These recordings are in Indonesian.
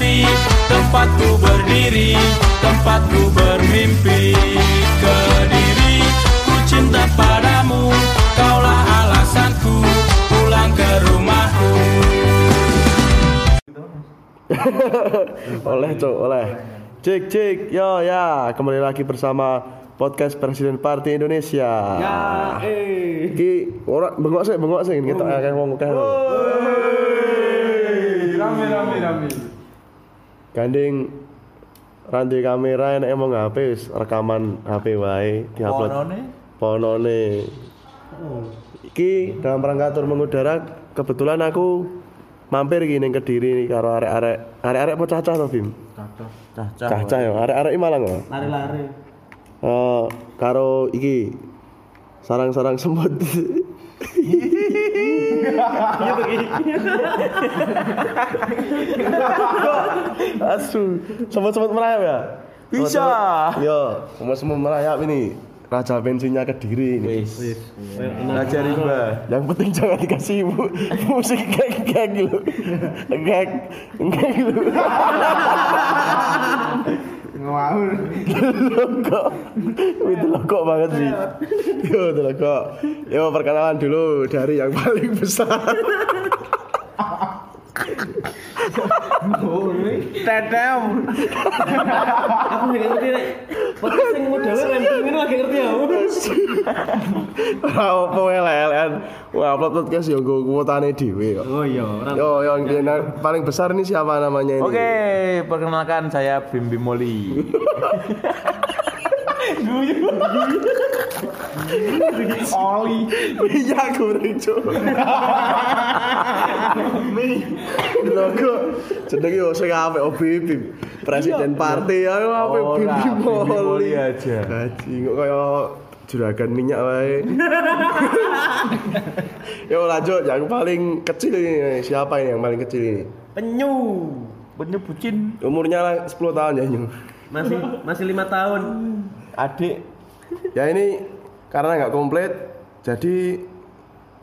hati Tempatku berdiri Tempatku bermimpi. Kediri Ku cinta padamu Kaulah alasanku Pulang ke rumahku. Oleh cok oleh. Cik cik yo ya. Kembali lagi bersama podcast Presiden Partai Indonesia. Ya, eh. Ki ora bengok sih bengok sih kita akan ngomong kan Rame rame rame. Gandeng rantai kamera enak emang HP wis rekaman HP wae diupload. Ponone? ponone. Iki dalam rangka tur mengudara kebetulan aku mampir gini Kediri nih karo arek-arek. Arek-arek apa cacah to Bim? Cacah. cacah ya arek-arek iki Malang ya Lari-lari. Eh, karo iki sarang-sarang semut asu. Semut-semut merayap ya? Bisa. yo. Semut-semut merayap ini. Raja bensinnya kediri ini. Raja Rimba. yang penting jangan dikasih mu musik geng geng gitu. Geng. Geng gitu Ngawur. Loko. Itu loko banget sih. Yo, loko. Yo, perkenalan dulu dari yang paling besar. Tetem. Aku nggak ngerti nek. Podcast yang modelnya ramping ini lagi ngerti ya. Ora wae lelen. Wah, upload podcast yo nggo kuotane dhewe kok. Oh iya. Yo, yang yang paling besar ini siapa namanya ini? Oke, perkenalkan saya Bim Bimoli. Oli. Iya, goreng, Cuk. Logo jenenge yo sing apik OBB. Presiden partai ayo apik Bim Bimoli aja. Gaji kok kaya juragan minyak wae. Yo lanjut yang paling kecil ini siapa ini yang paling kecil ini? Penyu. Penyu bucin. Umurnya lah 10 tahun ya Nyu. Masih masih lima tahun. Adik. Ya ini karena nggak komplit jadi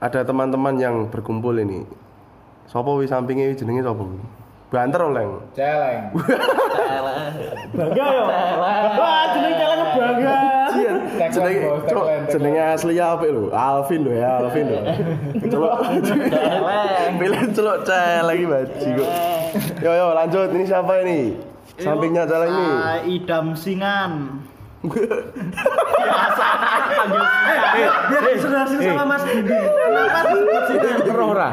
ada teman-teman yang berkumpul ini. Sopo wi sampingnya wi jenenge sopo? Banter oleng. Celeng. Bangga yo. Wah, jeneng celeng bangga. Jenenge cok, jenenge asli apa lho? Alvin lho ya, Alvin lho. Celok. Pilih celok celeng baji kok. Yo yo lanjut ini siapa ini? Sampingnya celeng ini. Idam singan. Sudah sih sama Mas Budi. Kenapa disebut singan? Roh ora.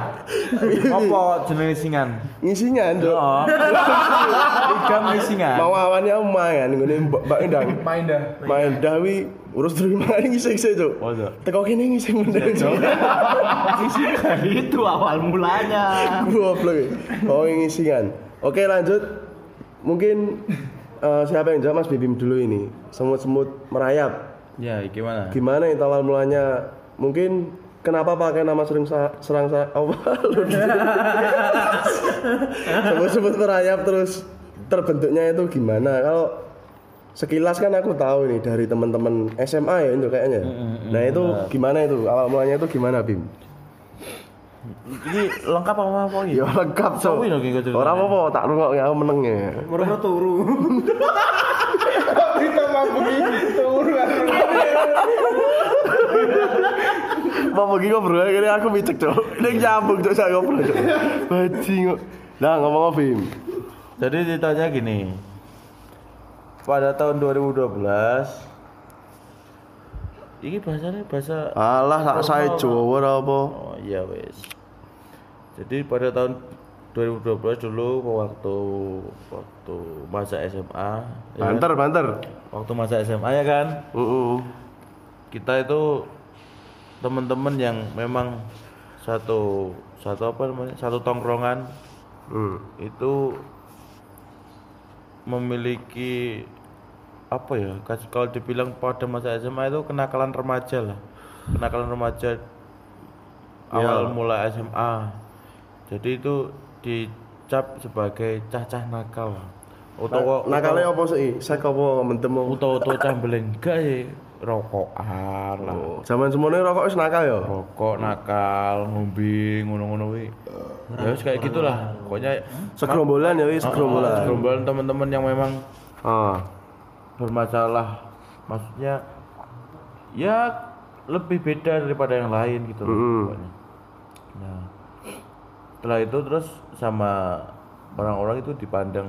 Apa jenenge singan? Ngisinya nduk. Oh. Tiga singan. Mau awannya lumayan ngene Mbak Endang. Main dah. Main dawi urus terima ini ngisi-ngisi cuk. Oh, iya. Teko kene ngisi meneh cuk. Itu awal mulanya. Goblok. Oh ngisi kan. Oke lanjut. Mungkin eh, siapa yang jawab Mas Bibim dulu ini? Semut-semut merayap. Ya, gimana? Gimana itu awal mulanya? Mungkin kenapa pakai nama sering sa- serang sa apa? Semut-semut merayap terus terbentuknya itu gimana? Kalau sekilas kan aku tahu nih dari teman-teman SMA ya itu kayaknya. Nah itu gimana itu awal mulanya itu gimana Bim? Ini lengkap apa apa Ya lengkap so. Ini? Orang apa tak rungok ya aku meneng ya. Mereka turu. Kita mampu turu. Mau pergi ngobrol ini aku micek cok. Ini nyambung cok saya ngobrol. Bajing. Nah ngomong Bim? Jadi ceritanya gini. Pada tahun 2012 Ini bahasanya bahasa Alah tak saya Jawa apa. Oh iya wes. Jadi pada tahun 2012 dulu waktu waktu masa SMA ya kan? Banter banter. waktu masa SMA ya kan Heeh. kita itu teman-teman yang memang satu satu apa namanya satu tongkrongan Hmm. itu memiliki apa ya kalau dibilang pada masa SMA itu kenakalan remaja lah kenakalan remaja awal mulai SMA jadi itu dicap sebagai cacah nakal utawa Nakalnya apa sih? Sek apa mentem apa? utawa utawa cambeleng gak ya rokokan lah Oh, Zaman semuanya rokok wis nakal ya. rokok nakal ngombe ngono-ngono kuwi ya wis kayak gitulah pokoknya Segerombolan ya wis Ah, segerombolan. segerombolan teman-teman yang memang Ah. bermasalah maksudnya ya lebih beda daripada yang lain gitu loh. Nah, setelah itu terus sama orang-orang itu dipandang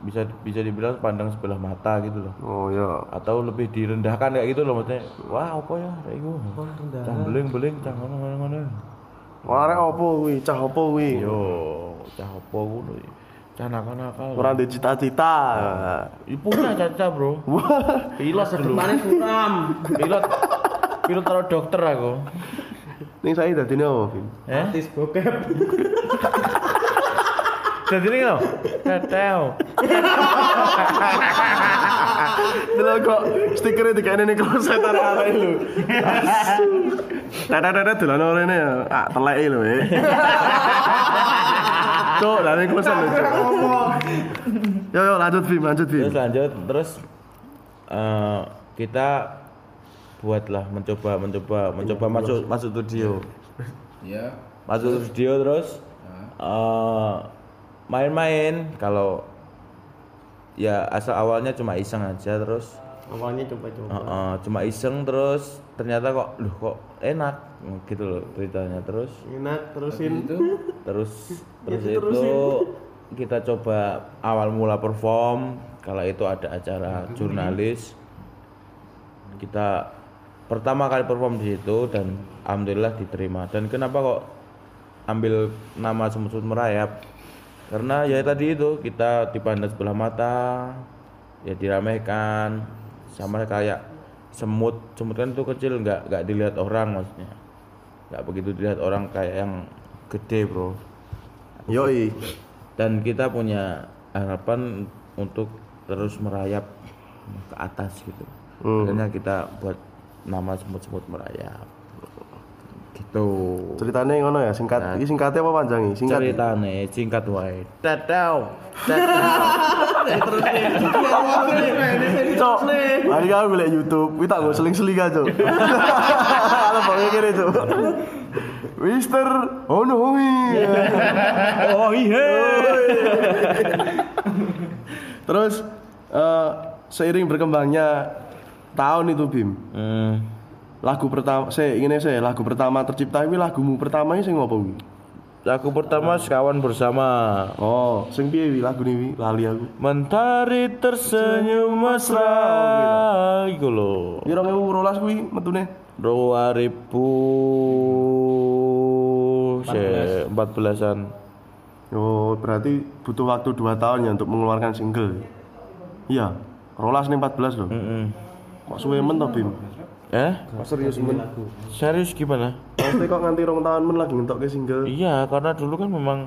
bisa bisa dibilang pandang sebelah mata gitu loh Oh ya. atau lebih direndahkan kayak gitu loh maksudnya wah apa ya kayak gitu cah beling beling cah ngono ngono ngono Wah, arek opo kuwi? Cah opo kuwi? yo cah apa ngono ya. cah nakal nakal Ora ndek cita-cita. Ih, punya caca bro pilot dulu Mana suram. pilot pilot taruh dokter aku Ning saya dadine Vin? eh Artis bokep. jadi ini loh tetel Delok kok stikernya dikene ning kloset arek-arek lho. Dada-dada dolan orene ya. Ah, teleke lho, eh. Cuk, lah ning kloset lho, Cuk. Yo yo lanjut Bim, lanjut terus lanjut terus eh, kita buatlah mencoba mencoba mencoba masuk masuk studio Ya. masuk studio terus eh, main-main kalau ya asal awalnya cuma iseng aja terus. Awalnya coba-coba. eh, eh, cuma iseng terus ternyata kok loh kok enak? Gitu loh ceritanya terus. Enak terusin. terus terus itu kita coba awal mula perform kalau itu ada acara jurnalis. Kita pertama kali perform di situ dan alhamdulillah diterima. Dan kenapa kok ambil nama semut-semut merayap karena ya tadi itu kita dipandang sebelah mata ya diramaikan sama kayak semut. Semut kan itu kecil nggak nggak dilihat orang maksudnya. Nggak begitu dilihat orang kayak yang gede bro. Yoi. dan kita punya harapan untuk terus merayap ke atas gitu. Hmm. makanya kita buat nama semut-semut merayap gitu Ceritanya ngono ya, singkat. Iki singkatnya apa panjang iki? Singkat. ya? ceritane singkat wae tetau Cok, hari kamu golek YouTube, tak go seling-seling aja. Kalau bang kene itu. Mister Ono oh iya Terus eh, seiring berkembangnya tahun itu Bim. hmm. Lagu pertama, saya ingin saya lagu pertama tercipta ini lagumu pertama ini apa kuwi? lagu pertama sekawan bersama Oh, sing piye wi lagu wi? Lali aku. mentari tersenyum mesra iku lho Ini 2012 kuwi metune. 2000 se 14-an Oh, berarti butuh waktu 2 tahun ya untuk mengeluarkan single. Iya, rolas nih 14 loh. Heeh. Kok suwe men Bim? Eh? Kok serius men? Serius gimana? Pasti kok nganti rong tahun men lagi ngentokke single. Iya, karena dulu kan memang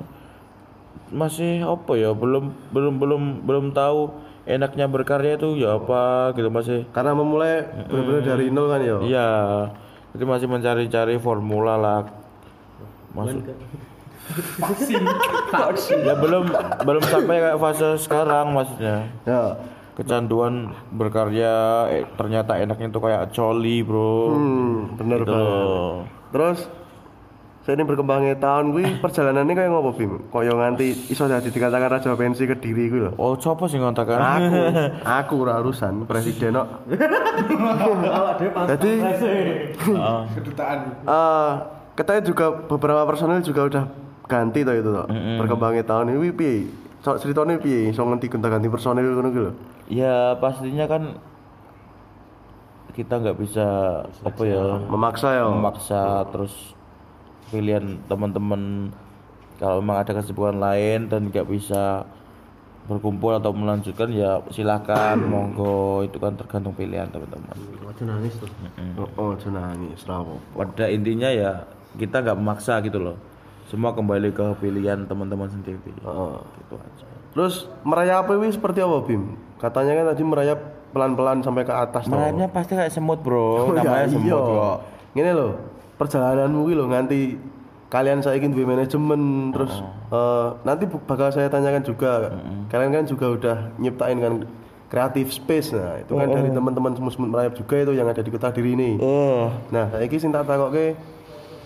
masih apa ya, belum belum belum belum tahu enaknya berkarya itu ya apa gitu masih. Karena memulai benar-benar dari nol kan ya. Iya. Jadi masih mencari-cari formula lah. Masuk. ya belum belum sampai kayak fase sekarang maksudnya. Ya. Kecanduan berkarya eh, ternyata enaknya tuh kayak coli, Bro. Hmm, bener Gitu banget. loh. Terus saya ini berkembangnya tahun kuwi perjalanannya kayak ngopo Bim? Kok yo nganti iso dadi dikatakan raja pensi ke diri kuwi lho. Oh, siapa sih ngontakan? Aku, aku ora urusan presiden kok. Jadi Ah. eh katanya juga beberapa personil juga udah ganti toh itu toh. Berkembangnya tahun ini piye? Sok ceritanya piye? Iso nganti gonta-ganti personil ngono ki lho. Ya pastinya kan kita nggak bisa apa ya Memaksa ya. memaksa terus pilihan teman-teman. Kalau memang ada kesibukan lain dan nggak bisa berkumpul atau melanjutkan ya silakan monggo. Itu kan tergantung pilihan teman-teman. Waduh nangis tuh. Oh, oh aja nangis. Pada intinya ya kita nggak memaksa gitu loh. Semua kembali ke pilihan teman-teman sendiri. Heeh. gitu aja. Terus merayap ini seperti apa Bim? Katanya kan tadi merayap pelan-pelan sampai ke atas toh. merayapnya pasti kayak semut bro Oh, namanya ya, semut iya. kok Ngene lho, perjalananmu ki lho nganti kalian saiki duwe manajemen terus eh, nanti bu- bakal saya tanyakan juga. Kalian kan juga udah nyiptain kan creative space nah itu kan dari teman-teman semut-semut merayap juga itu yang ada di kota diri ini. oh Nah, saiki sing tak takokke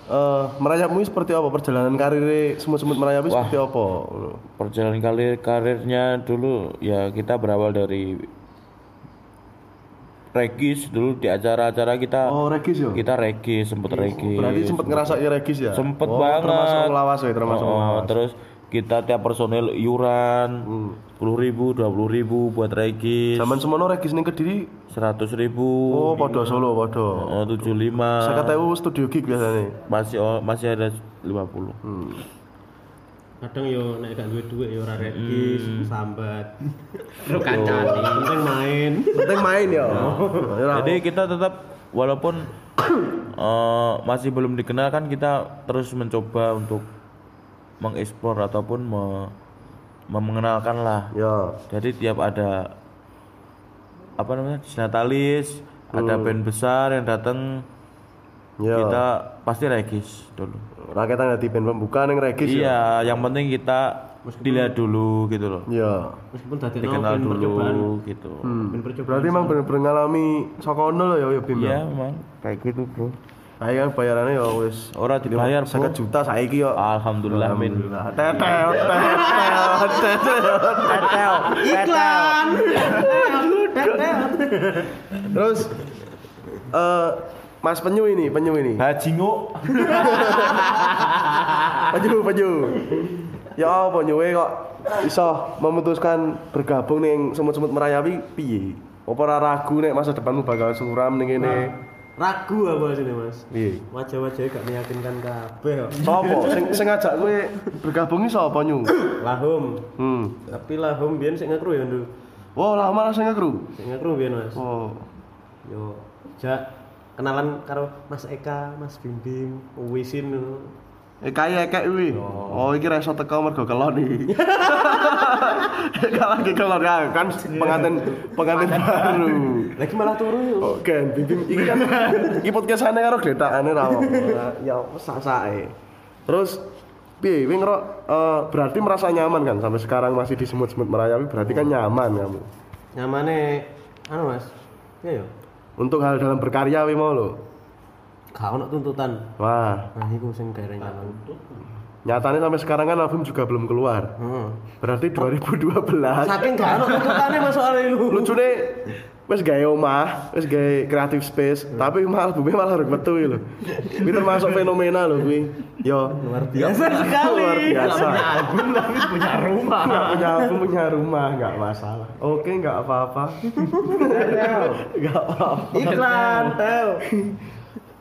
eh merayapmu seperti apa perjalanan karir semut-semut merayap Wah. seperti apa? perjalanan karir karirnya dulu ya kita berawal dari regis dulu di acara-acara kita Oh, Regis ya? kita regis sempet regis Berarti sempat ngerasa Regis ya? sempet oh, banget Termasuk ngelawas ya, termasuk Oh, ngelawas. terus kita tiap personel iuran sepuluh ribu dua puluh ribu buat regis Zaman semono Regis ning Kediri seratus ribu oh podo Solo podo. tujuh lima Saya kata studio gig biasanya. masih oh, masih ada 50 Kadang yo nek gak duwe duit yo ora regis, Hmm. sambat. Lu kancani. Penting main. Penting main ya. Ya, Jadi kita tetap walaupun eh, masih belum dikenal kan kita terus mencoba untuk mengeksplor ataupun me- mengenalkan lah. Ya. Jadi tiap ada apa namanya disnatalis, ada band besar yang datang Ya. kita pasti regis dulu. Rakyat di band pembuka ning Regis ya. Iya, yang penting kita dilihat dulu gitu loh. Iya. Meskipun tadi Dikenal percobaan. dulu gitu. Percobaan. Berarti emang bener-bener ngalami sokono lo ya ya Bim Iya, ya. memang kayak gitu, Bro. Ayo kan bayarannya ya wis Orang dibayar, Bro. 50 juta saiki yo. Alhamdulillah, min. Tetel, tetel, tetel. Iklan. Terus eh Mas Penyu ini, Penyu ini. Hajingo. Penyu, Penyu. Ya apa nyuwe kok iso memutuskan bergabung ning semut-semut merayawi piye? Apa ora ragu nek masa depanmu bakal suram ning kene? Ragu apa sini mas? Piye? Wajah-wajahnya gak meyakinkan kabeh kok. Sopo sing sing ngajak kowe bergabung iki sapa nyu? Lahum. Hmm. Tapi lahum biyen sing ngekru ya ndu. Wah, lah malah sing ngekru. Sing ngekru biyen mas. Oh. Yo, jak kenalan karo Mas Eka, Mas Bimbing, Wisin. Eh kaya ekek kuwi. Oh, iki reso teko mergo kelon iki. Kalau lagi kelon ya, kan pengantin pengantin baru. Lagi malah turu yo. Oh, kan bimbing iki kan iki podcastane karo gletakane ra. Ya sak-sake. Terus piye kowe ngerok eh, berarti merasa nyaman kan sampai sekarang masih di semut-semut merayawi berarti kan nyaman kamu. Nyamane anu Mas. Iya yo. Untuk hal dalam berkarya wi mau lo. Gak ono tuntutan. Wah, Nah, iku sing gawe nyaman. nyatanya sampai sekarang kan album juga belum keluar. Heeh. Berarti 2012. Saking gak ono tuntutane Mas soal iku. lucune wis gawe omah, wis gawe creative space, tapi malah albumnya malah rek metu iki lho. Ini termasuk fenomena lho kuwi. Yo, Luar biasa sekali. luar biasa. album tapi punya rumah Nggak punya album punya rumah nggak masalah. Oke nggak apa-apa. Nggak apa-apa. Iklan, Teo.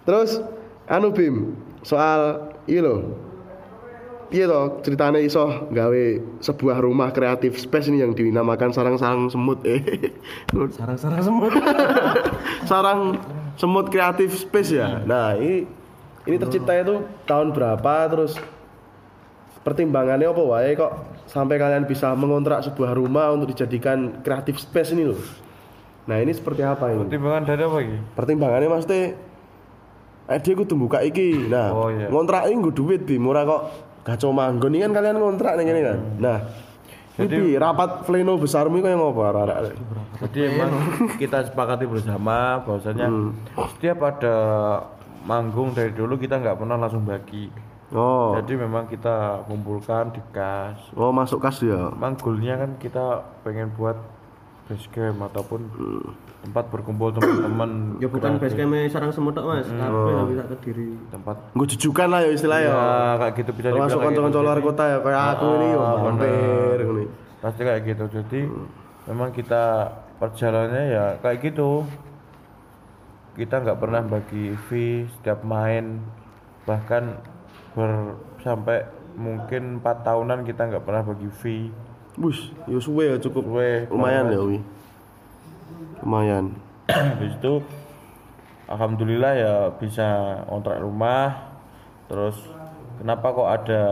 Terus anu Bim, soal iki lho. Piye to ceritanya iso gawe sebuah rumah kreatif space ini yang dinamakan sarang-sarang semut eh. Sarang-sarang semut. sarang semut kreatif space ya. Nah, ini ini tercipta itu tahun berapa terus pertimbangannya apa wae kok sampai kalian bisa mengontrak sebuah rumah untuk dijadikan kreatif space ini loh. Nah, ini seperti apa ini? Pertimbangan dari apa iki? Pertimbangannya maksudnya eh dia kudu buka iki. Nah, Oh, iya. ngontrak ini gue duit di murah kok gaco manggon ini kan kalian ngontrak nih ini kan. Nah, jadi rapat pleno besarmu itu yang ngopo arek-arek? Jadi emang kita sepakati bersama bahwasanya setiap ada manggung dari dulu kita nggak pernah langsung bagi. Oh, Jadi memang kita kumpulkan di kas. oh masuk kas ya. Memang goalnya kan kita pengen buat base camp ataupun tempat berkumpul teman-teman. Ya bukan base camp sarang semut Mas. Kabeh gak bisa kediri. tempat Gue jujukan lah ya istilahnya. ya kayak gitu bisa Termasuk kayak kanca-kanca gitu. luar kota ya kayak aku ini Ah, ngene. pasti kayak gitu jadi memang kita perjalanannya ya kayak gitu kita nggak pernah bagi fee setiap main bahkan ber sampai mungkin empat tahunan kita nggak pernah bagi fee Bus, yo suwe ya cukup Suwe lumayan ya wi. Lumayan. habis itu alhamdulillah ya bisa kontrak rumah terus kenapa kok ada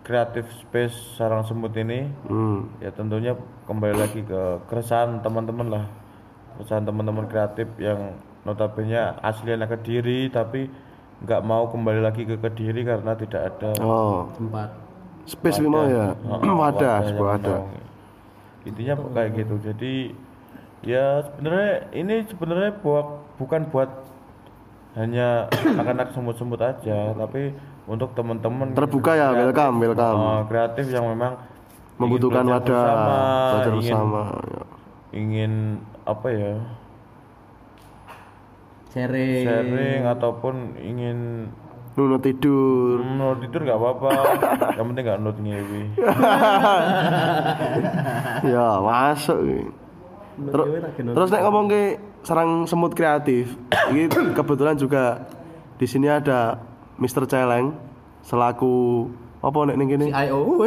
creative space sarang semut ini Hmm. ya tentunya kembali lagi ke keresahan teman-teman lah keresahan teman-teman kreatif yang notabene asli anak kediri tapi nggak mau kembali lagi ke kediri karena tidak ada Oh, Tempat. space mau ya. Wadah, sebuah wadah. mau. intinya kayak gitu jadi ya sebenarnya ini sebenarnya buat bukan buat hanya anak-anak semut-semut aja tapi untuk teman-teman Terbuka ya, kreatif- welcome, welcome. Oh, kreatif yang memang Membutuhkan wadah, bersama, belajar ingin- bersama. ya. ingin apa ya sharing sharing ataupun ingin Nuno tidur. Hmm, no tidur nggak apa-apa yang penting nggak nut ngewi ya, masuk. Ter- terus nek ngomong ke sarang semut kreatif, ini kebetulan juga di sini ada Mr. Celeng selaku apa nek ning kene? IO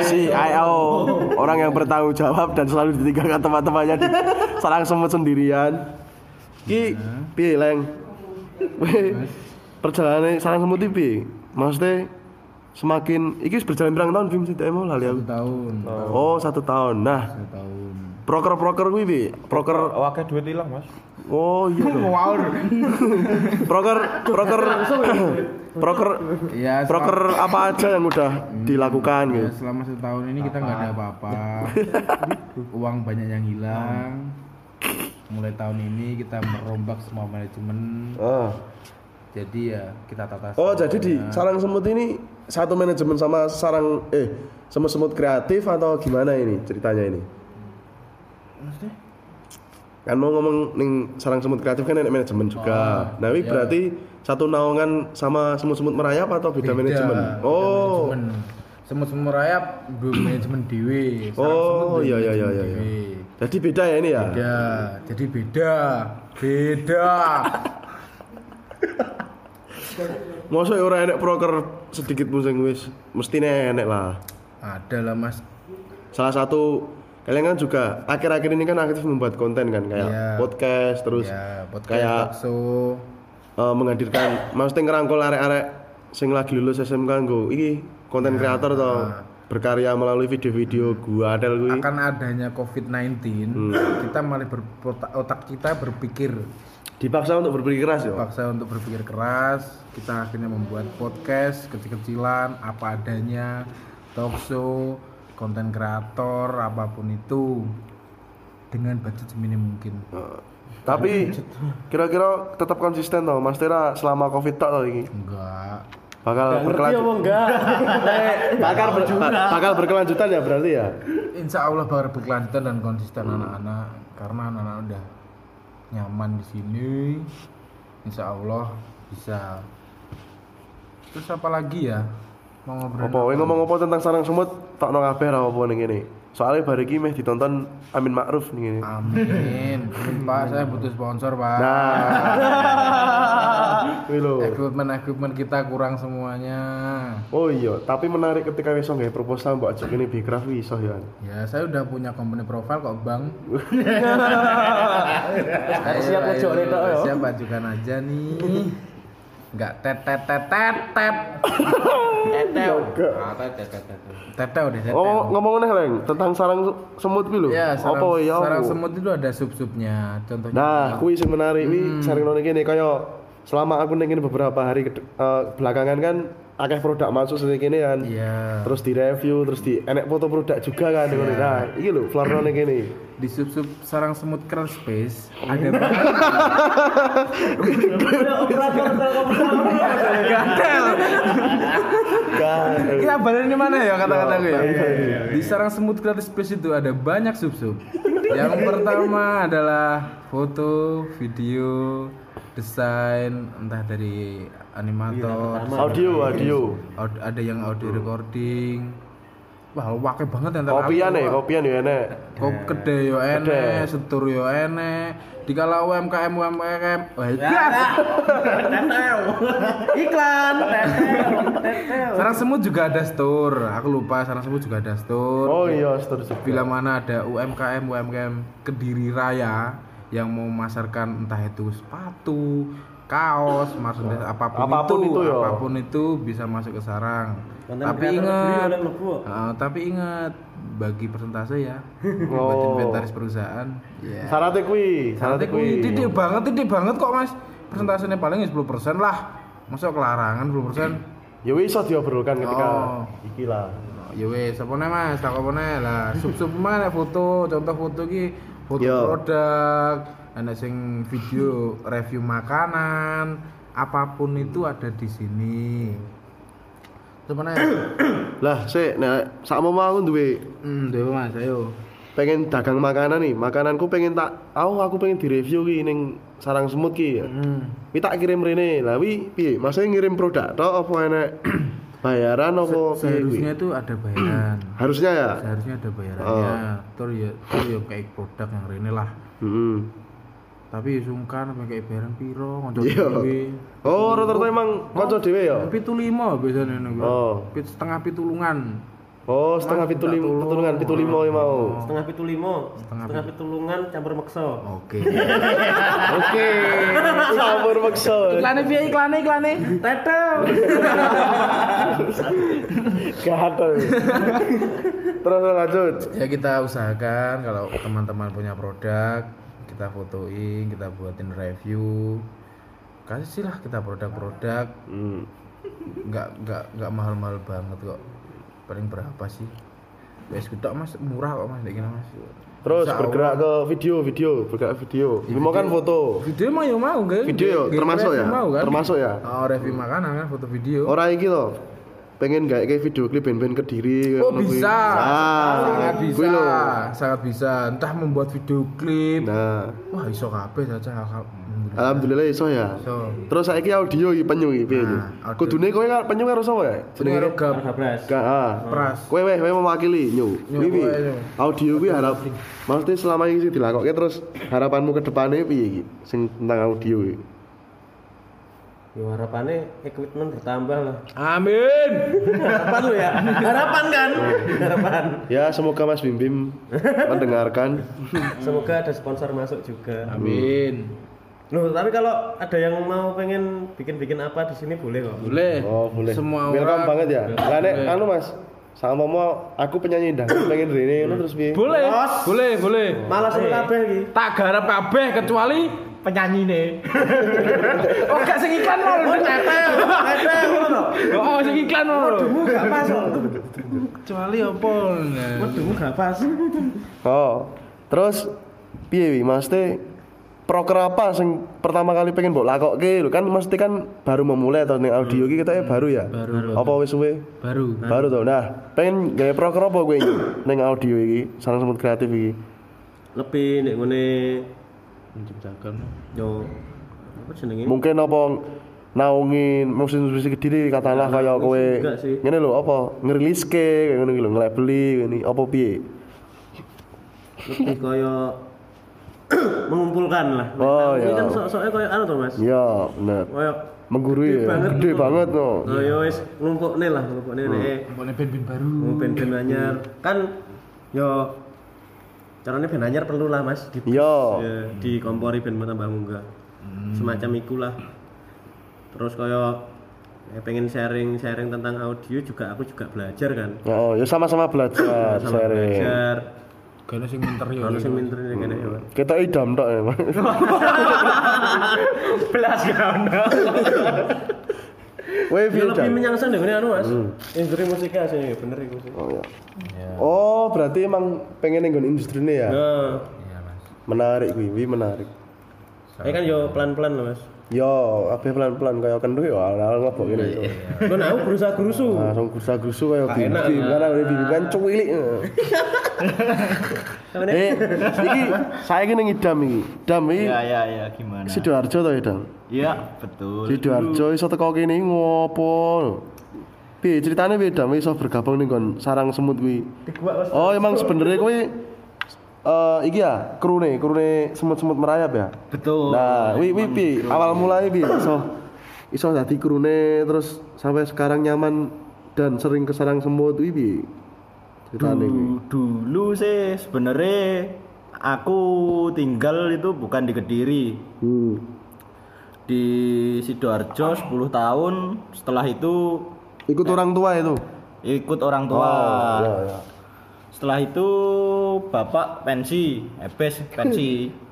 CIO orang yang bertanggung jawab dan selalu ditinggalkan teman-temannya di sarang semut sendirian. Ki piye leng? Weh, Perjalanan sarang semut iki? Maksudnya semakin iki berjalan berapa tahun Bim sih mau lali aku. tahun Oh, satu tahun. Nah, tahun proker-proker kuwi piye? Proker wakil duit hilang mas Oh iya dong. proker proker proker ya proker apa aja yang udah dilakukan Ya, gitu. selama setahun ini kita nggak ada apa-apa uang banyak yang hilang mulai tahun ini kita merombak semua manajemen Oh. jadi ya kita tata Oh, jadi di sarang semut ini satu manajemen sama sarang eh semut-semut kreatif atau gimana ini ceritanya ini? Kan mau ngomong ning sarang semut kreatif kan ada manajemen juga. nah, ini berarti satu naungan sama semut-semut merayap atau beda, manajemen? Oh. semut-semut merayap dua manajemen dewe Oh, iya iya iya iya. iya. Jadi beda ya ini ya? beda jadi beda beda Masa ora enek proker sedikit pun sing wis mestine enek lah. ada lah mas Salah satu kalian kan juga akhir-akhir ini kan aktif membuat konten kan kayak Iya. podcast terus ya podcast kayak talkshow eh, menghadirkan maksudnya ngerangkul arek-arek sing lagi lulus SMK nggo iki konten kreator atau berkarya melalui video-video gua adel kuwi. akan adanya COVID-19 kita malah ber, otak, kita berpikir Dipaksa untuk berpikir keras ya. paksa untuk berpikir keras kita akhirnya membuat podcast kecil-kecilan apa adanya talk show konten kreator apa pun itu dengan budget seminim mungkin. Eh, Tapi kira-kira tetap konsisten toh Mas Tera selama Covid tak toh iki. enggak. Bakal berkelanjutan. enggak? Bakal, ber- bakal berkelanjutan ya berarti ya. insya Allah bakal berkelanjutan dan konsisten anak-anak karena anak-anak udah nyaman di sini. Insya Allah bisa. Terus apa lagi ya? Mau ngobrol Apa? Ngomong apa tentang sarang semut tak kabeh ra apa ning kene. Soalnya bar iki meh ditonton Amin Ma'ruf ning kene. Amin. Pak, saya butuh sponsor, Pak. Nah. Kuwi lho. Equipment equipment kita kurang semuanya. Oh iya, tapi menarik ketika wis nggawe proposal mbok ajak ini wi iso ya. Ya, saya udah punya company profile kok, Bang. siap nih, Tok, yo. Siap ajukan aja nih. Enggak tet tet tet tet tet. Tetew. Ah, tet tet tet tet. Teteo deh, teteo. Oh, ngomong neh Leng, tentang sarang semut lho. Ya, sarang, apa ya? sarang semut itu ada sub-subnya. Contohnya Nah, kuwi sing menarik wi Hmm. sarang kene kaya selama aku ning kene beberapa hari ke- eh, belakangan kan akeh produk masuk kene kan. Iya. Terus di review, terus di enek foto produk juga kan Iya. yeah. Nah, iki lho Florno ning kene. Di sub-sub sarang semut keren space ada Operator Telkomsel. gatel. Kita balik di mana ya kata-kata gue? iya, Di sarang semut gratis space itu ada banyak sub-sub. Yang pertama adalah foto, video, desain, entah dari animator, Audio, audio. aud- ada yang audio recording. Wah, wakil banget yang Kopian ya, kopian ya enek. Kop kedai yo enek, setur yo enek. Dikala UMKM UMKM, wah iya. Tetew. Iklan. Tetew. Sarang semut juga ada store. Aku lupa sarang semut juga ada store. Oh iya, seterusnya. Bila mana ada UMKM UMKM Kediri Raya yang mau memasarkan entah itu sepatu, kaos, merchandise apa pun, Apa pun itu, itu ya. apa pun itu bisa masuk ke sarang. Konten tapi ingat. Ah, tapi ingat bagi persentase ya Oh. buat inventaris perusahaan. Ya. Syaratnya kuwi, Syaratnya kuwi titik banget, titik banget kok mas. Persentasenya paling 10% lah. Masa kelarangan 10%? Ya wis iso diobrolkan ketika Oh. iki lah. Ya wes, apa mas? Tak apa lah. Sub-sub mana foto, contoh foto ki foto Yo. produk, ada sing video review makanan, apa pun itu ada di sini Temen Lah, sik nek sakmo mau duwe Hmm, dewe Mas, ayo. pengen dagang makanan nih. Makananku pengen tak aku aku pengen direview ki ning sarang semut ki. Hmm. Wi tak kirim rene. Lah wi piye? Maksudnya ngirim produk tok apa enek bayaran apa kuwi? Seharusnya itu ada bayaran. Harusnya ya. Seharusnya ada bayarannya. Terus ya, terus ya kayak produk yang rene lah. Heeh. Tapi sungkan sampe kayak bayaran piro kanca Iya. dhewe. Oh, rata-rata emang kanca dhewe ya. Pitu lima biasanya nih Oh. Pit setengah pitulungan. Oh, setengah pitu lima, petulungan pitu lima ya mau. Setengah pitu limo, Setengah setengah pitulungan campur mekso. Oke. Oke. Campur maksa. Iklane piye iklane iklane? Tetel. Gatel. Terus lanjut. Ya kita usahakan kalau teman-teman punya produk, kita fotoin, kita buatin review. Kasih lah kita produk-produk Hmm. nggak nggak nggak mahal-mahal banget kok paling berapa sih wes tok mas murah kok mas kayak gini mas Terus Insya bergerak ke video, video, bergerak video. Ini mau kan foto. video mah ya mau kan Video ya, Game termasuk ya? mau, kan? Termasuk ya? oh review makanan kan foto video Orang iki loh. Pengen gak kayak video klip band-band kediri Oh bisa, Ah, sangat bisa, lho. sangat bisa. Entah membuat video klip, Nah, wah iso kabeh saja. Alhamdulillah. alhamdulillah iso ya. Iso. Terus saiki audio iki penyu iki piye iki? Nah. Kudune kowe kan penyu karo sapa ya? Jenenge Rogam. Gabras. Gak ah. Pras. Kowe weh kowe mewakili nyu. Nyu. Audio kuwi harap maksudnya selama ini sih dilakoke terus harapanmu ke depannya piye iki sing tentang audio iki? Yo harapannya equipment bertambah lah. Amin. Harapan lu ya? Harapan kan? Harapan. Ya semoga Mas Bim Bim mendengarkan. Semoga ada sponsor masuk juga. Amin. Loh, tapi kalau ada yang mau pengen bikin-bikin apa di sini boleh kok. Boleh. Oh boleh. Semua Welcome orang. banget ya. Lah nek anu Mas, sama mau aku penyanyi dah pengen rene ngono terus piye? Boleh. Boleh, boleh. Malas lu kabeh iki. Tak garap kabeh kecuali penyanyi nih. oh, gak sing iklan lho, netel. Netel ngono. Oh, sing iklan lho. Waduhmu gak pas. Kecuali apa? Waduhmu gak pas. Oh. Terus piye wi Maksudnya proker apa sing pertama kali pengen mbok lakokke lho kan mesti kan baru memulai atau ning audio iki kita baru ya? Baru. Apa wis suwe? Baru. Baru tuh. Nah, pengen gawe proker apa kowe ning audio iki? Sarang semut kreatif iki. Lebih nek ngene Menciptakan. yo apa jenenge? Mungkin apa naungin musik-musik gede katalah kaya kowe ngene lho apa ngeriliske kayak ngono iki lho ngelabeli ini apa piye? Lebih kaya mengumpulkan lah. Oh, Ini iya. kan sok-soknya kaya anu to, Mas. Ya, bener. Kaya Menggurui Gede ya. banget Gede tuh. banget no. Oh ya wis nglumpukne lah, nglumpukne nek Pokoknya band-band baru. mau band-band anyar. Kan yo caranya band anyar perlu lah Mas di Iya. ya, dikompori band tambah munggah. Semacam ikulah. Terus kaya ya, pengen sharing-sharing tentang audio juga aku juga belajar kan. Oh, ya sama-sama belajar, Sama sharing. belajar. Karena sing minter ya. Kalau sing minter ini kene ya. Kita idam tok ya. Mas. Belas gak Weh, Ya piye, lebih Jan? menyangsang deh anu Mas. Industri musiknya sih bener iku sih. Oh, ya. Oh, berarti emang pengen nggon industri ini ya? Nah, Iya, Mas. Menarik kuwi, kuwi menarik. ini kan yo pelan-pelan loh Mas. Yo, ape pelan-pelan kaya kendu yo awal ngobok ngene. yo. Lo nah aku berusaha gerusu. Langsung gusa-gusu kaya Gak enak, bim-bim, nah. karena udah bim kan cuwilik. Eh, iki saya iki ning idam iki. Idam iki Ya ya ya gimana? Sidoarjo to idam. Iya betul. Sidoarjo iso teko kene iki ngopo? Piye ceritane piye Dam iso bergabung ning nggon sarang semut kuwi? Oh, emang sebenarnya kuwi eh iki ya, krune, krune semut-semut merayap ya. Betul. Nah, wi wi piye? Awal mulai piye iso iso dadi krune terus sampai sekarang nyaman dan sering ke sarang semut kuwi piye? Ceritane dulu, dulu sih sebenarnya aku tinggal itu bukan di Kediri Hmm. di sidoarjo 10 tahun setelah itu Ikut orang tua itu. ikut orang tua Oh, iya, iya. setelah itu bapak pensi ebes pensi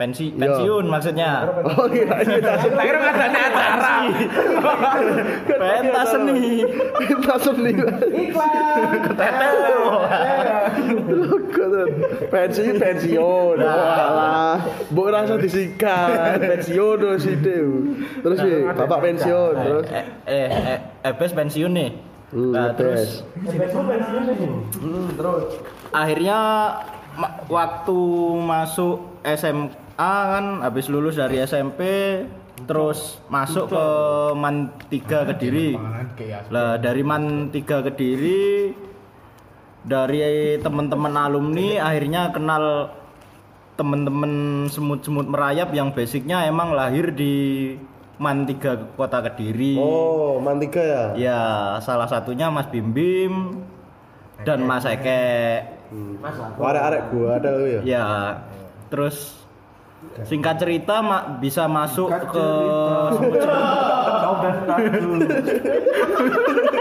pensi Iya. pensiun maksudnya Oh iya, iya. Akhirnya nggak ada acara. pentas seni Kita seni. Logo tuh. Pensiun pensiun. Walah. Mbok rasa disikat. Pensiun tuh sithik. Terus sih bapak pensiun terus. eh eh eh, Ebes pensiun nih Hmm, nah terus. terus akhirnya waktu masuk SMA kan habis lulus dari SMP terus masuk ke Man 3 Kediri lah dari Man 3 Kediri dari teman-teman alumni akhirnya kenal teman-teman semut-semut merayap yang basicnya emang lahir di Man 3 Kota Kediri Oh, mantiga ya? Ya, salah satunya Mas Bim Bim dan Mas Eke. Arek-arek gua ada lu ya. Ya, terus singkat cerita ma- bisa masuk ke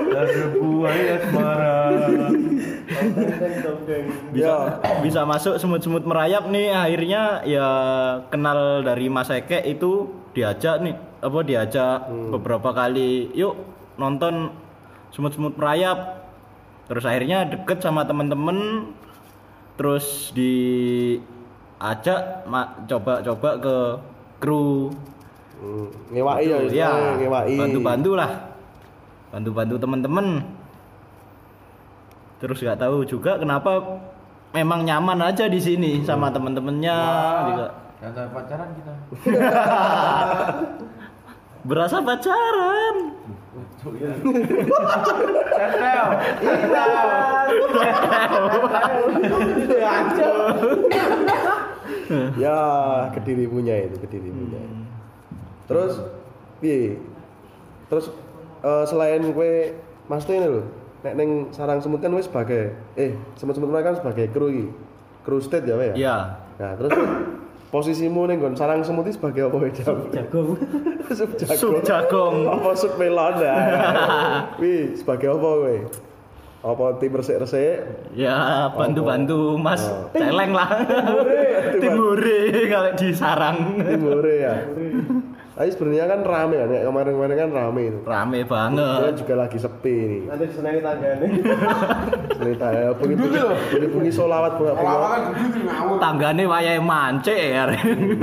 Ada buaya asmara. Ya. bisa masuk semut-semut merayap nih. Akhirnya ya kenal dari Mas Eke itu diajak nih apa diajak beberapa kali yuk nonton semut-semut merayap. Terus akhirnya deket sama temen-temen. Terus diajak ma- coba-coba ke kru. Hmm, Ngewai ya, ya ngewai. bantu-bantu lah. Bantu-bantu temen-temen terus nggak tahu juga kenapa memang nyaman aja di sini sama temen-temennya juga. Kata pacaran kita. berasa pacaran Ya, kediri punya itu, kediri punya. Terus piye? Terus eh, selain kue Mas Tuh ini lho, nek ning sarang semut kan wis sebagai eh semut-semut mereka kan sebagai kru iki. Kru state ya, ya? ya Nah, terus posisimu ning nggon sarang semut iki sebagai apa ya? jagung Sup jagung. sup jagong apa sup melon ya? Wih, sebagai apa kowe? Apa tim resik-resik? ya bantu-bantu mas Oh. celeng lah timure kalau di sarang Timure ya. Tapi sebenarnya kan rame kan, ya kemarin-kemarin kan rame itu. rame Dia banget juga lagi sepi nih. nanti diseneni tanggane Cerita ya, bunyi-bunyi, bunyi-bunyi solawat bunga-bunga. tanggane wayahe mancik ya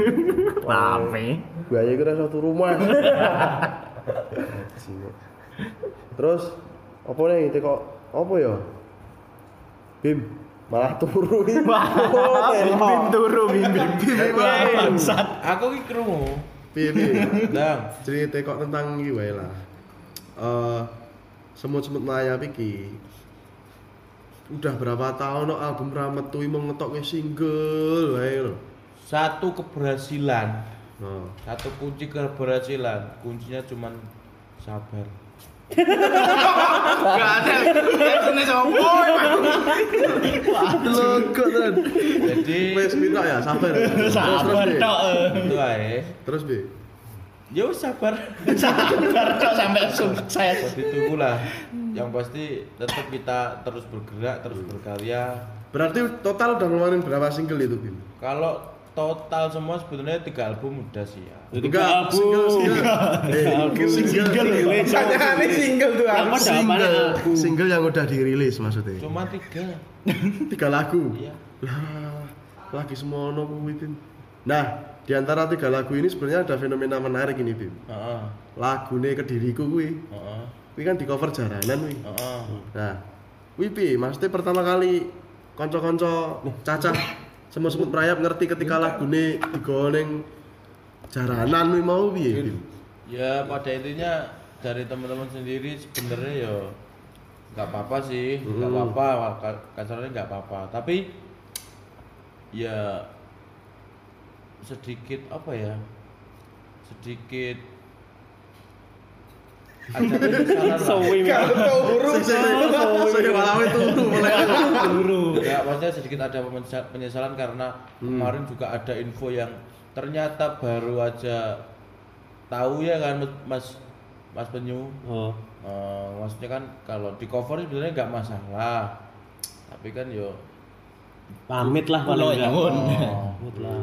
rame Buaya itu satu rumah. Terus apa nih teko apa ya? Bim malah turu iki. Wah, Oh, bim bim turu bim bim bangsat Aku ki krungu. Piye piye? Dang, Cerita kok tentang iki wae lah. Eh semut-semut mayap iki udah berapa tahun no album Rametu mau ngetok single wae lho. satu keberhasilan, Nah, satu kunci keberhasilan. Kuncinya cuman sabar. Logo tenan. Jadi Wes minta ya, sabar. Sabar tok itu ae. Terus Bi. Ya wis sabar. sabar tok sampai sukses Jadi tunggulah. Yang pasti tetap kita terus bergerak, terus berkarya. Berarti total udah ngeluarin berapa single itu, Bim? Kalau total semua sebetulnya tiga album udah sih ya. Enggak, single single. Eh, single. Ini single tuh apa jawabannya Single, single yang udah dirilis maksudnya. Cuma tiga. Tiga lagu. Iya. Lah, lagi semua ono kuwi, Bim. Nah, di antara tiga lagu ini sebenarnya ada fenomena menarik ini, Bim. Heeh. Lagune kediriku kuwi. Heeh. Kuwi kan di cover jaranan kuwi. Heeh. Nah, kuwi? Maksudnya pertama kali kanca-kanca cacah semut-semut merayap ngerti ketika lagune digoleng jaranan kuwi mau piye? Ya pada intinya dari teman-teman sendiri sebenarnya ya nggak apa-apa sih, nggak Hmm. apa-apa, ka- kasarnya nggak apa-apa. Tapi ya sedikit apa ya, sedikit Sowi malah turu mulai. Ya maksudnya sedikit ada penyesal- penyesalan karena kemarin juga ada info yang ternyata baru aja tahu ya kan Mas Mas Penyu. oh. Eh, maksudnya kan kalau di cover sebenarnya nggak masalah. Tapi kan yo pamit lah enggak nyuwun. oh, pamit lah.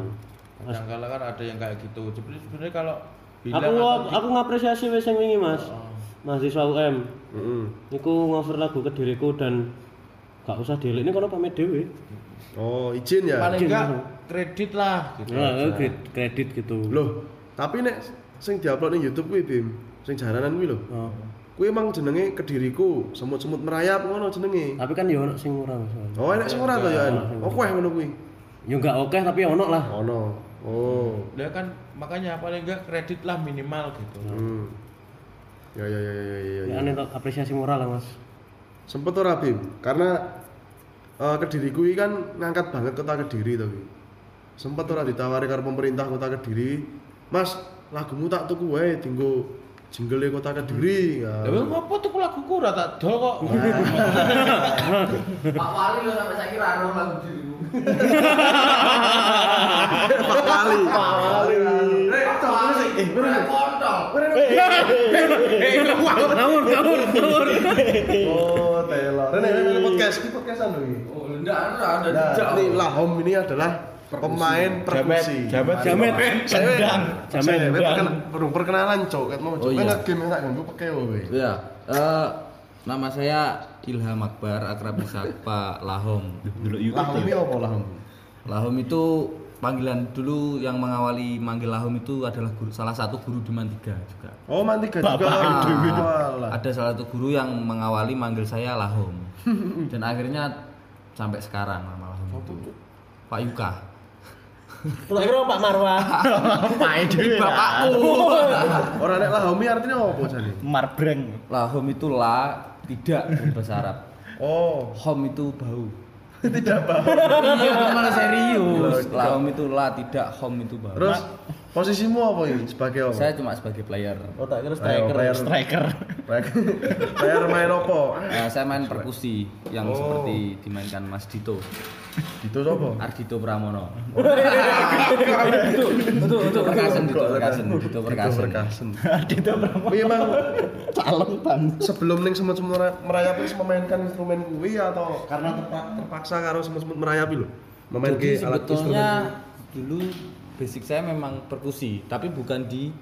kadang kala kan ada yang kayak gitu. Sebenarnya sebenarnya kalau bilang aku aku ngapresiasi wis sing wingi Mas. Oh. Mahasiswa UM Heeh. Iku ngover lagu kediriku dan Gak usah dielik ini kono pamit dhewe. Oh, izin ya. Paling enggak kredit lah gitu. Nah, aja. kredit, kredit gitu. Loh, tapi nek sing diupload ning YouTube kuwi Bim, sing jaranan kuwi lho. Oh. Kuwi emang jenenge kediriku, semut-semut merayap ngono jenenge. Tapi kan ya ono sing murah. Oh, enak sing ora to ya. Oh, kowe ngono kuwi. Ya enggak oke tapi ya ono lah. Ono. Oh. Dia kan makanya paling enggak kredit lah minimal gitu. Hmm. Ya ya ya ya ya ya. Ya aneh tok apresiasi moral lah Mas. Sempet ora Bim? Karena eh Kediri kuwi kan ngangkat banget kota Kediri to kuwi. Sempet ora ditawari karo pemerintah kota Kediri, "Mas, lagumu tak tuku wae dinggo jingle kota Kediri." Ya. Lah wong apa tuh laguku ora tak dol kok. Pak Wali lo sampai saya kira anu lagu dirimu. Pak Wali. Pak Wali. Pak Wali. Eh. Ngawur, ngawur, ngawur. Oh, telo. Rene rene podcast, iki podcastan lho iki. Oh, enggak ada Nah, jejak. ini Lahom ini adalah pemain perkusi. Jamet, Jamet. Saya Jamet. saya perken- perlu perkenalan cok, kat mau cok. Oh, iya. Enggak game enggak ganggu pakai kowe. Iya. Eh, nama saya Ilham Akbar, akrab disapa Lahom. Lahom ini apa Lahom? Lahom itu panggilan dulu yang mengawali manggil Lahom itu adalah guru, salah satu guru di Mantiga juga. Oh, Mantiga juga. Ah, Walah. ada salah satu guru yang mengawali manggil saya Lahom. Dan akhirnya sampai sekarang nama Lahom itu Pak Yuka. Tak kira Pak Marwah. Main dhewe. Bapakku. Orang nek Lahom ini artinya apa jane? Marbreng. Lahom itu la tidak berbahasa Arab. Oh, Hom itu bau. Tidak bau. iya, malah serius. Lahom itu la tidak, hom itu bau. terus posisimu apa ini sebagai apa? saya cuma sebagai player. Oh, tak kira Ayo, striker. player, Striker. player main apa? Eh, saya main perkusi yang Oh. seperti dimainkan Mas Dito, Gitu apa? Ardito Pramono. itu, itu, itu perkasen, Dito perkasen, Dito perkasen. Perkasen. Dito berapa? Kuwi emang Calon bang. sebelum ning semut-semut merayap wis memainkan instrumen kuwi atau karena terpa- terpaksa karo semut-semut merayap lho? Memainkan alat instrumen. dulu basic saya memang perkusi, tapi bukan di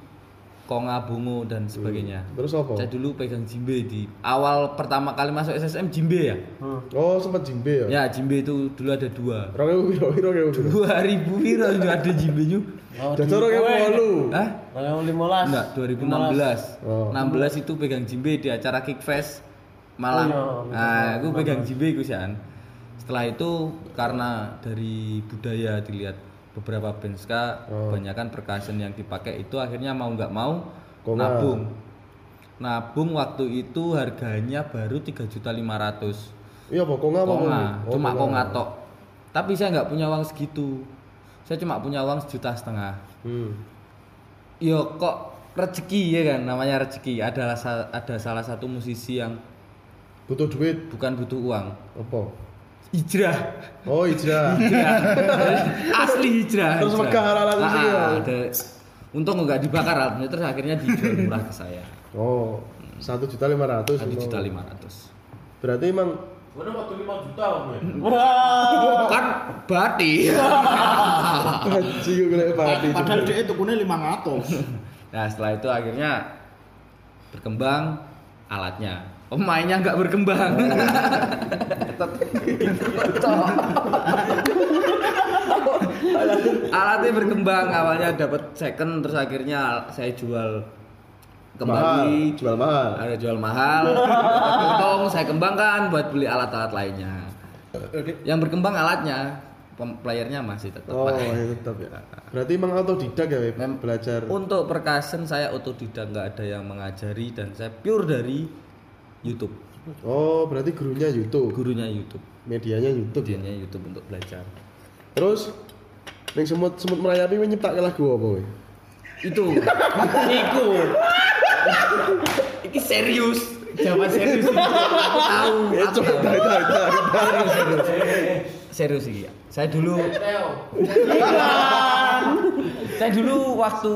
konga, bungo dan sebagainya. Terus apa? Saya dulu pegang jimbe di awal pertama kali masuk SSM jimbe ya. Oh, sempat jimbe ya? Ya jimbe itu dulu ada dua. Rong ewu piro piro ewu piro? Dua ribu piro itu ada jimbe nya. Oh, Dadi rong ewu wolu. Hah? Kalau 15. Enggak, 2016. Oh. 16 itu pegang jimbe di acara Kickfest Malang. Oh, iya. nah, aku pegang jimbe sian. Setelah itu karena dari budaya dilihat beberapa band ska, Oh. kebanyakan percussion yang dipakai itu akhirnya mau nggak mau Konga. nabung. Nabung waktu itu harganya baru 3.500. Iya apa konga apa? Konga, Oh, cuma konga tok. Tapi saya nggak punya uang segitu. Saya cuma punya uang sejuta setengah. Hmm. Yo kok rezeki ya kan namanya rezeki adalah ada salah satu musisi yang Butuh duit bukan butuh uang apa? Hijrah Oh, hijrah. asli hijrah Terus hijrah. megah alat musik Ah, ya? ada untung nggak dibakar alatnya terus akhirnya dijual murah ke saya Oh, satu juta lima ratus. satu juta lima ratus Berarti emang Mana waktu 5 juta gue. kan bati haji gue kena padi. Padahal dia itu punya 500. nah setelah itu akhirnya berkembang alatnya pemainnya nggak berkembang alatnya berkembang awalnya dapat second terus akhirnya saya jual Mahal, kembali jual mahal. ada jual mahal untung saya kembangkan buat beli alat-alat lainnya yang berkembang alatnya playernya masih tetap Oh, ya tetap ya. Berarti emang autodidak ya? Mem- belajar. untuk percussion saya otodidak nggak ada yang mengajari dan saya pure dari YouTube Oh, berarti gurunya YouTube. gurunya YouTube Medianya YouTube. ya? dianya YouTube untuk belajar Terus ning semut semut merayapi nyiptake lagu apa kowe? itu iku ini serius jawaban serius aku tahu Ya aku coba tahu. Serius sih saya dulu saya dulu waktu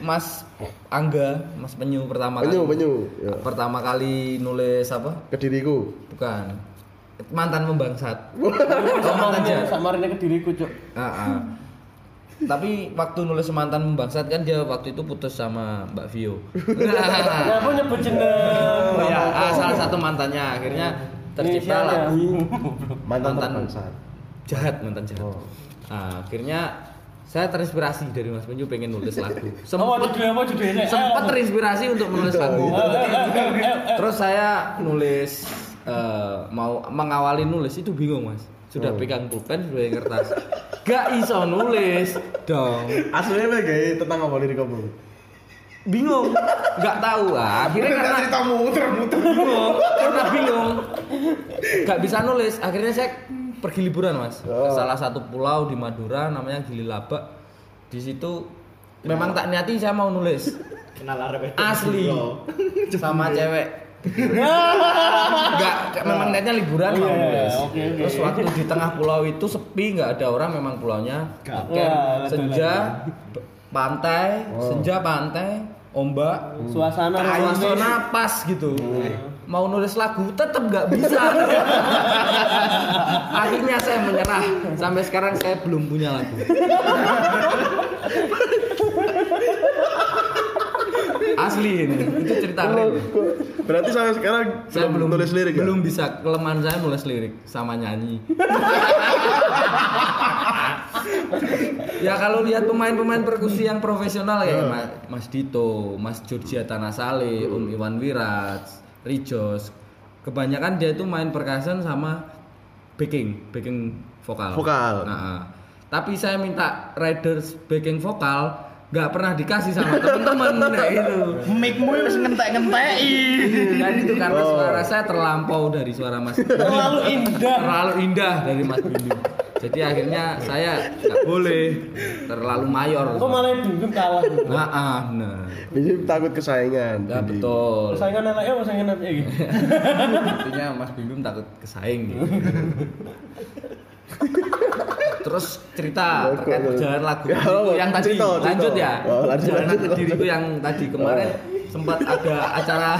Mas Angga Mas Penyu pertama Penyu, kali penyu. Ya. pertama kali nulis apa Kediriku. bukan mantan membangsat Ngomong aja Samarnya ke diriku, Cuk. Ah, ah. Tapi waktu nulis mantan membangsat kan dia waktu itu putus sama Mbak Vio. Ya, aku nyebut jeneng. Ya, ah, salah satu mantannya akhirnya tercipta Inisialnya. lagu Mantan Mantan. Jahat mantan jahat. Oh. Nah, akhirnya saya terinspirasi dari Mas Penyu pengen nulis lagu. Apa Sempat judulnya apa judulnya? sempat terinspirasi untuk menulis lagu. Eh, Terus saya nulis eh, mau mengawali nulis itu bingung mas. Sudah pegang pulpen, sudah kertas. Gak iso nulis dong. Aslinya gaya tentang apa lirik kamu? Bingung, nggak tahu. Ah, akhirnya karena cerita muter-muter. bingung, karena bingung, nggak bisa nulis. Akhirnya saya pergi liburan mas ke Oh. salah satu pulau di Madura namanya Gili Labak. Di situ memang tak niati saya mau nulis Kenal arep asli sama cewek Enggak, memang niatnya liburan mau nulis. Terus waktu di tengah pulau itu sepi, nggak ada orang, memang pulaunya Wah, camp. senja, pantai, senja pantai, ombak, Suasana suasana pas gitu. Mau nulis lagu tetap nggak bisa. Akhirnya saya menyerah. Sampai sekarang saya belum punya lagu. Asli ini, itu cerita real. Berarti sampai sekarang Saya belum nulis lirik ya? Belum bisa kelemahan saya nulis lirik sama nyanyi. ya kalau lihat pemain-pemain perkusi yang profesional kayak Ma- Mas Dito, Mas Georgia Tanasale, Om Iwan Wirat, Rijos, kebanyakan dia itu main percussion sama backing, backing vokal. Vokal. Nah, tapi saya minta riders backing vokal nggak pernah dikasih sama teman-teman nah itu Mic-mu wis ngentek-ngenteki. dan itu karena suara saya terlampau dari suara Mas. Terlalu indah. terlalu indah dari Mas Bindu jadi akhirnya saya nggak boleh terlalu mayor Kok malah yang dundum kalah? nah, ah, nah. Jadi takut kesaingan. Jadi. betul Saingan anaknya apa saingan anaknya gitu? intinya Mas Bindum takut kesaing gitu. Terus cerita terkait perjalanan lagu Ya, oh, yang tadi cerita, cerita. lanjut ya. Oh, lanjut, perjalanan lanjut. diriku yang tadi kemarin sempat ada acara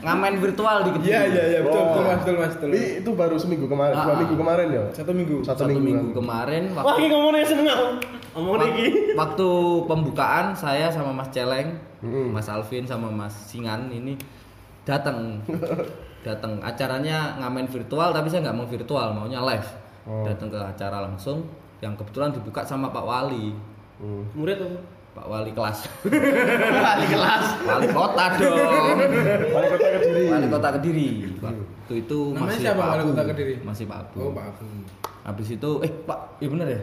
ngamen virtual di Kediri. Iya iya iya betul betul mas betul mas betul. Itu baru seminggu kemarin, dua Ah. minggu kemarin ya? Satu minggu. Satu, Satu minggu. minggu kemarin Wah, waktu, ini ngomongnya seneng aku. Ngomongnya iki. waktu pembukaan saya sama Mas Celeng, Mm-mm. Mas Alvin sama Mas Singan ini datang datang acaranya ngamen virtual tapi saya nggak mau virtual maunya live Oh. datang ke acara langsung yang kebetulan dibuka sama Pak Wali Hmm. Murid tuh. Pak Wali kelas Wali kelas Wali kota dong Wali kota Kediri. Wali kota Kediri waktu itu Namanya masih siapa Pak Wali Abu. Kota Kediri? masih Pak Abu Oh pak Abu. habis itu eh Pak iya bener ya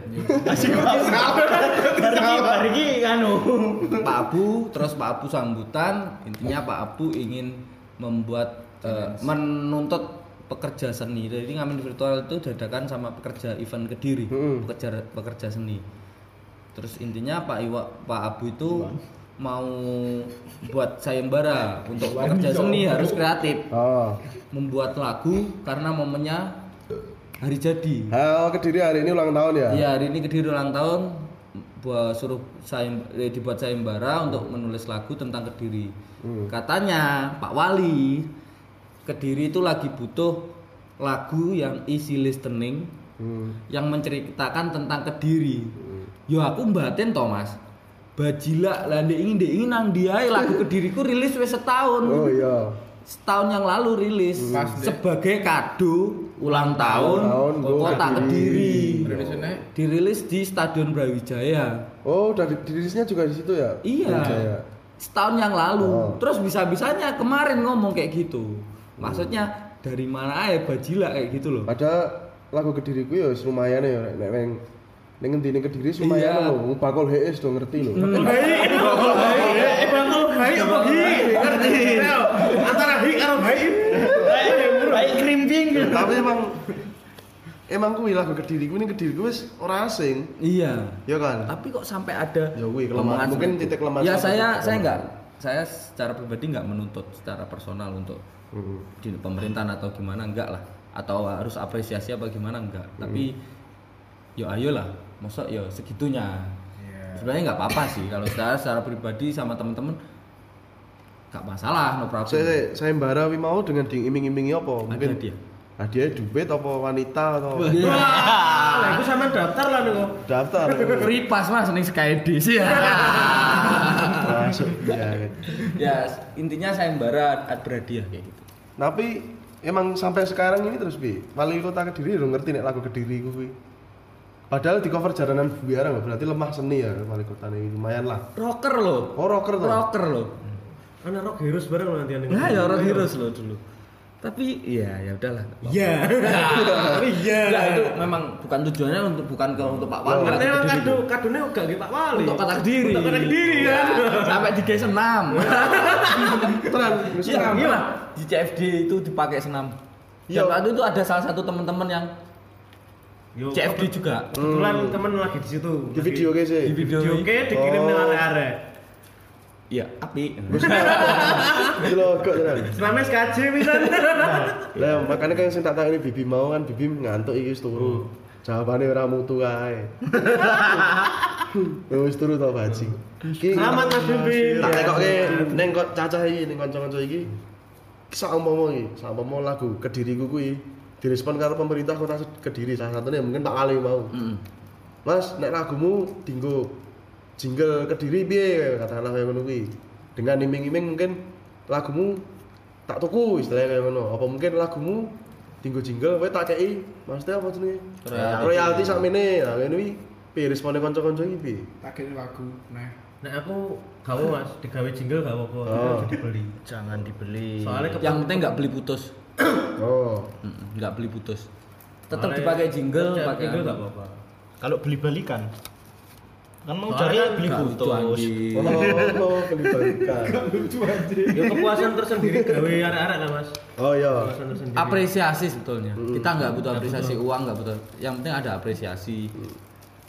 Bariki bariki anu. Pak Abu terus Pak Abu sambutan intinya Pak Abu ingin membuat eh, menuntut pekerja seni. Jadi ngamen virtual itu dadakan sama pekerja event kediri Mm-mm. pekerja pekerja seni. Terus intinya Pak Iwa Pak Abu itu mau buat sayembara. Untuk pekerja seni harus kreatif. Oh. membuat lagu karena momennya hari jadi. Oh, Kediri hari ini ulang tahun ya? Iya hari ini kediri ulang tahun. Buat suruh saya dibuat sayembara untuk menulis lagu tentang kediri. Katanya Pak Wali kediri itu lagi butuh lagu yang easy listening Hmm. yang menceritakan tentang kediri. Yo aku batin Thomas. Bajila lah ndek ingin ndek ingin nang dia lagu kediriku rilis wis setahun. Oh iya. Setahun yang lalu rilis deh. sebagai kado ulang tahun, tahun, kota Kota Kediri. Rilisnya Dirilis di Stadion Brawijaya. Oh, udah di- dirilisnya juga di situ ya? Iya. Jaya. Setahun yang lalu. Oh. Terus bisa-bisanya kemarin ngomong kayak gitu. Maksudnya dari mana aja bajila kayak gitu loh. Padahal lagu Kediriku ya wis lumayan ya nek nek neng ning ngendi ning Kediri lumayan Iya. lho. Bakul HES do ngerti lho. Eh, bakal baik apa hi? Ngerti. Antara hi karo baik. Baik krimping. Tapi emang emang kuwi lagu Kediriku ini Kediriku wis ora asing. Iya. Ya kan? Tapi kok sampai ada Ya, wih, kelemahan. Mungkin titik lemah Ya saya saya enggak saya secara pribadi nggak menuntut secara personal untuk Hmm. di pemerintahan atau gimana enggak lah. Atau harus apresiasi apa gimana enggak. Tapi yo ayolah masa yo segitunya. Sebenarnya nggak apa-apa sih. Kalau saya secara pribadi sama teman-teman nggak masalah no problem. Saya saya mbara wi mau dengan diiming-imingi apa? Mungkin hadiah. hadiah duit apa wanita atau Lah, aku sama daftar lah nih daftar. free pass mas nih Skydis ya Masuk ya. ya intinya saya mbara berhadiah kayak gitu Tapi emang sampai sekarang ini terus bi wali kota kediri udah ngerti nek lagu kediri kuwi padahal di cover jaranan biara nggak berarti lemah seni ya wali kota ini lumayan lah Rocker loh. oh rocker tuh Rocker loh. Anak rock heroes bareng nanti Nah, ya orang heroes loh dulu. Tapi iya ya udahlah. Iya. Iya. Enggak itu memang bukan tujuannya untuk bukan ke untuk Pak Wali. Karena atau emang Kediri. kado kadone gak nggih Pak Wali. untuk kota Kediri. Untuk kota Kediri kan. Sampai di senam. terang Iya, iya. Di CFD itu dipakai senam. Iya. Dan waktu itu ada salah satu teman-teman yang Yo, CFD juga. Kebetulan temen lagi di situ. di video ke sih Di video oke dikirim Oh. ning arek-arek. Iya, api. itu loh kok terang Selama SKJ pisan. lah makanya kan sing tak ini bibi mau kan bibi ngantuk iki wis turu. Jawabannya ora mutu ae wis turu to bajing Iki- Selamat Mas Bibi. tak tekoke ning kok cacah iki ning kanca-kanca iki. Sak umpama iki sak umpama lagu kediriku kuwi direspon karo pemerintah kota Kediri salah satunya mungkin Pak Ali mau. Mas nek lagumu dinggo jingle Kediri piye katakanlah kayak ngono kuwi dengan iming-iming mungkin lagumu tak tuku istilahnya kayak ngono apa mungkin lagumu dinggo jingle kowe tak kei maksudnya apa jenenge Royalti. sakmene nah ngene kuwi piye respone kanca-kanca iki piye Tak kira lagu. Nah. Nah aku gak mau mas, digawe jingle gak apa-apa, Oh. jadi beli. Jangan dibeli. Soalnya Yang penting nggak beli putus. oh Nggak beli putus. Tetap dipakai jingle, pakai jingle anu. gak apa-apa. Kalau beli balikan. Kan mau cari kan beli lucu, anjing. oh beli balikan Ya kepuasan tersendiri gawe arek-arek lah mas. oh iya. Apresiasi sebetulnya. Kita nggak butuh apresiasi uang nggak butuh. Yang penting ada apresiasi.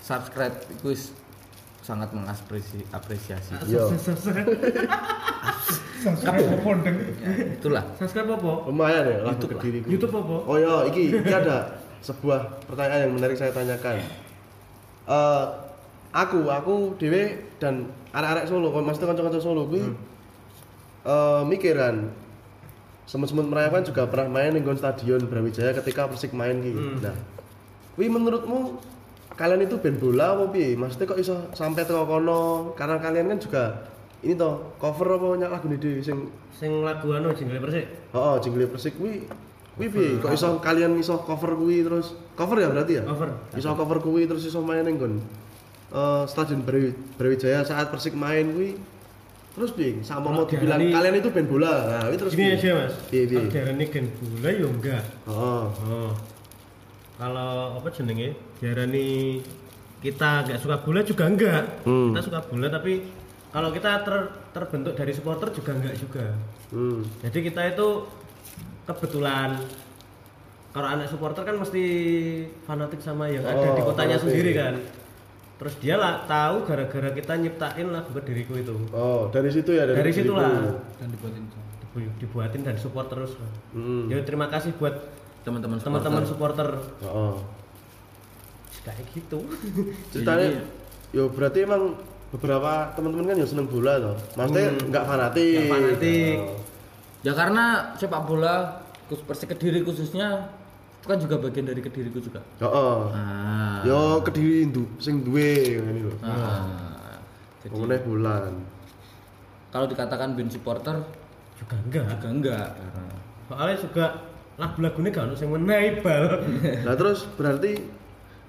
Subscribe itu sangat mengapresiasi apresiasi. Iya. Itulah. Subscribe apa? lumayan ya YouTube lah. YouTube apa? Oh ya, iki, iki ada sebuah pertanyaan yang menarik saya tanyakan. Eh, aku, aku dewe dan anak-anak Solo, kalau maksudnya kanca-kanca Solo kuwi eh mikir kan semut-semut merayakan juga pernah main di stadion Brawijaya ketika Persik main ki. Nah, kuwi menurutmu kalian itu band bola apa piye? Maksudnya kok iso sampai teko kono? Karena kalian kan juga ini toh cover apa nyak lagu dhewe sing Sing lagu anu jingle persik. Oh, jingle Persik kuwi kuwi piye? Kok iso kalian iso cover kuwi terus cover ya berarti ya? Cover. Iso cover kuwi terus iso main ning eh Stadion Brawi- Brawijaya saat Persik main kuwi. Terus piye? Sama mau dibilang kalian itu band bola. Nah, itu terus Gini aja mas. Piye? Kalau diarani gen bola ya enggak. Oh. Oh. Kalau apa jenenge? Diarani kita nggak suka bola juga enggak. Hmm. Kita suka bola tapi kalau kita ter- terbentuk dari supporter juga enggak juga. Hmm. Jadi kita itu kebetulan kalau anak supporter kan mesti fanatik sama yang ada Oh, di kotanya fanatik. sendiri kan. Terus dia lah tahu gara-gara kita nyiptain lagu ke diriku itu. Oh, dari situ ya dari, Dari diriku. situlah Dan dibuatin dibu- dibuatin dan support terus. lah. Hmm. Ya terima kasih buat teman-teman teman-teman supporter Oh. kayak gitu. Ceritanya yo berarti emang beberapa teman-teman kan ya seneng bola toh. Maksudnya nggak fanatik. Nggak fanatik. Oh. ya karena sepak bola Persik Kediri khususnya itu kan juga bagian dari Kediriku juga Heeh. ah Yo kediri ndu sing duwe ngene lho. Ah. jadi Mengenai bulan. kalau dikatakan band supporter Juga enggak. juga enggak Soalnya juga lagu-lagunya gak ono sing menehi bal. Nah terus berarti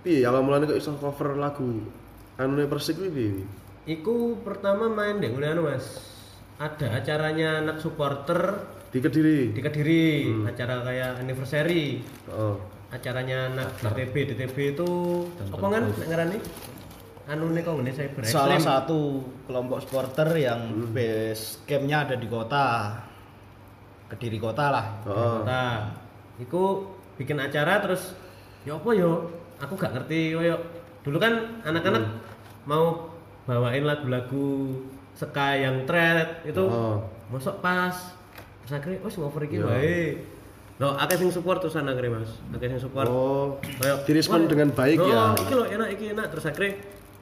piye awal mulane kok iso cover lagu anune Persik kuwi piye? Iku pertama main deh mulai anu mas. Ada acaranya anak supporter Di Kediri. di Kediri, acara kayak anniversary. Oh. Acaranya anak DTB, DTB itu apa kan ngarani? Anu nih kok ngene cyber Salah satu kelompok supporter yang base campnya ada di kota. Kediri kota lah. Oh. Nah, iku bikin acara terus ya apa yo? Aku gak ngerti koyo dulu kan anak-anak mau bawain lagu-lagu ska yang thread itu Oh. masuk pas terus akhirnya oh ngover iki Iya. wae Loh, akeh sing support terus akhirnya mas akeh sing support Oh. Kayak, Direspon "Wah, dengan baik oh, ya." iki lho enak iki enak terus akhirnya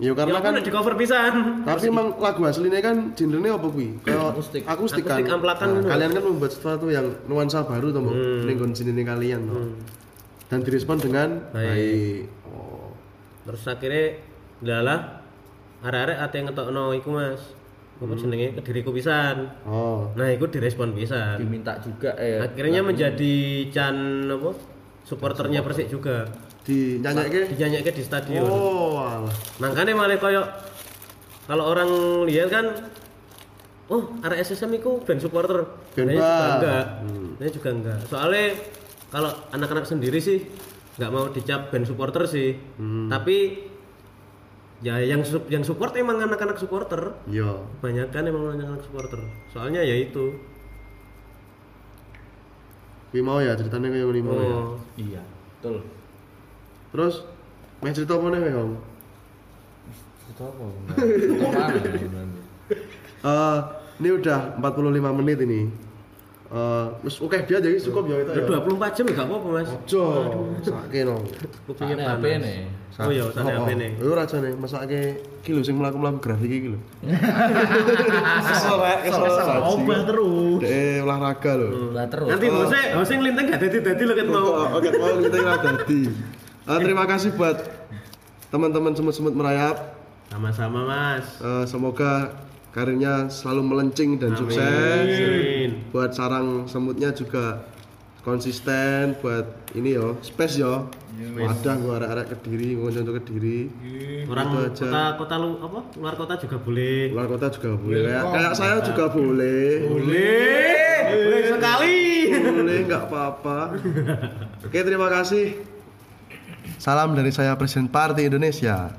Ya karena ya, kan di cover pisan tapi emang lagu aslinya kan genrenya apa kuwi? Kayak Akustik. akustik kan. Amplakan Nah, kalian kan membuat sesuatu yang nuansa baru toh, Mbok. Hmm. Ning jenenge kalian toh. Dan direspon dengan Baik. baik. Oh. terus akhirnya lalah arek-arek ate ngetokno iku mas apa jenenge? Kediriku pisan. Oh. nah itu direspon pisan. Diminta juga eh akhirnya menjadi can apa? Supporternya Persik juga. Di nyanyi dinyanyikan di stadion. Oh, alah. makanya malah koyo kalau orang lihat kan oh area SSM itu band supporter. Band Saya juga enggak. Saya juga enggak. Soalnya kalau anak-anak sendiri sih nggak mau dicap band supporter sih. Tapi ya yang sup- yang support emang anak-anak supporter Iya. banyak kan emang anak-anak supporter soalnya ya itu Kuwi mau ya ceritanya kayak gini mau ya. oh iya betul Terus main cerita apa nih, Om? itu apa itu mana Eh, ini udah 45 menit ini. Eh, wis oke dia jadi cukup ya itu ya. udah 24 jam ya nggak apa-apa mas Jo, sakit no. kupingnya Sana HP nih. oh iya sana HP nih Yo raja nih, masake iki lho sing mlaku-mlaku grafik iki lho. Kesel rek, kesel. Obah terus. Eh olahraga lho. lah terus nanti bosnya bosnya ngelintang gak dadi-dadi lo ket mau Oh, Oke, mau kita nggak dadi. Eh, terima kasih buat teman-teman semut-semut merayap. sama-sama mas Eh, semoga karirnya selalu melenceng dan sukses. Amin. Buat sarang semutnya juga konsisten buat ini yo, space yo. Wadah gua arek-arek kediri, gua contoh kediri. orang Itu aja. kota kota lu apa luar kota juga boleh Luar kota juga boleh. Kayak, kayak saya juga boleh. boleh boleh sekali Boleh nggak apa-apa. Oke, terima kasih. Salam dari saya Presiden Partai Indonesia.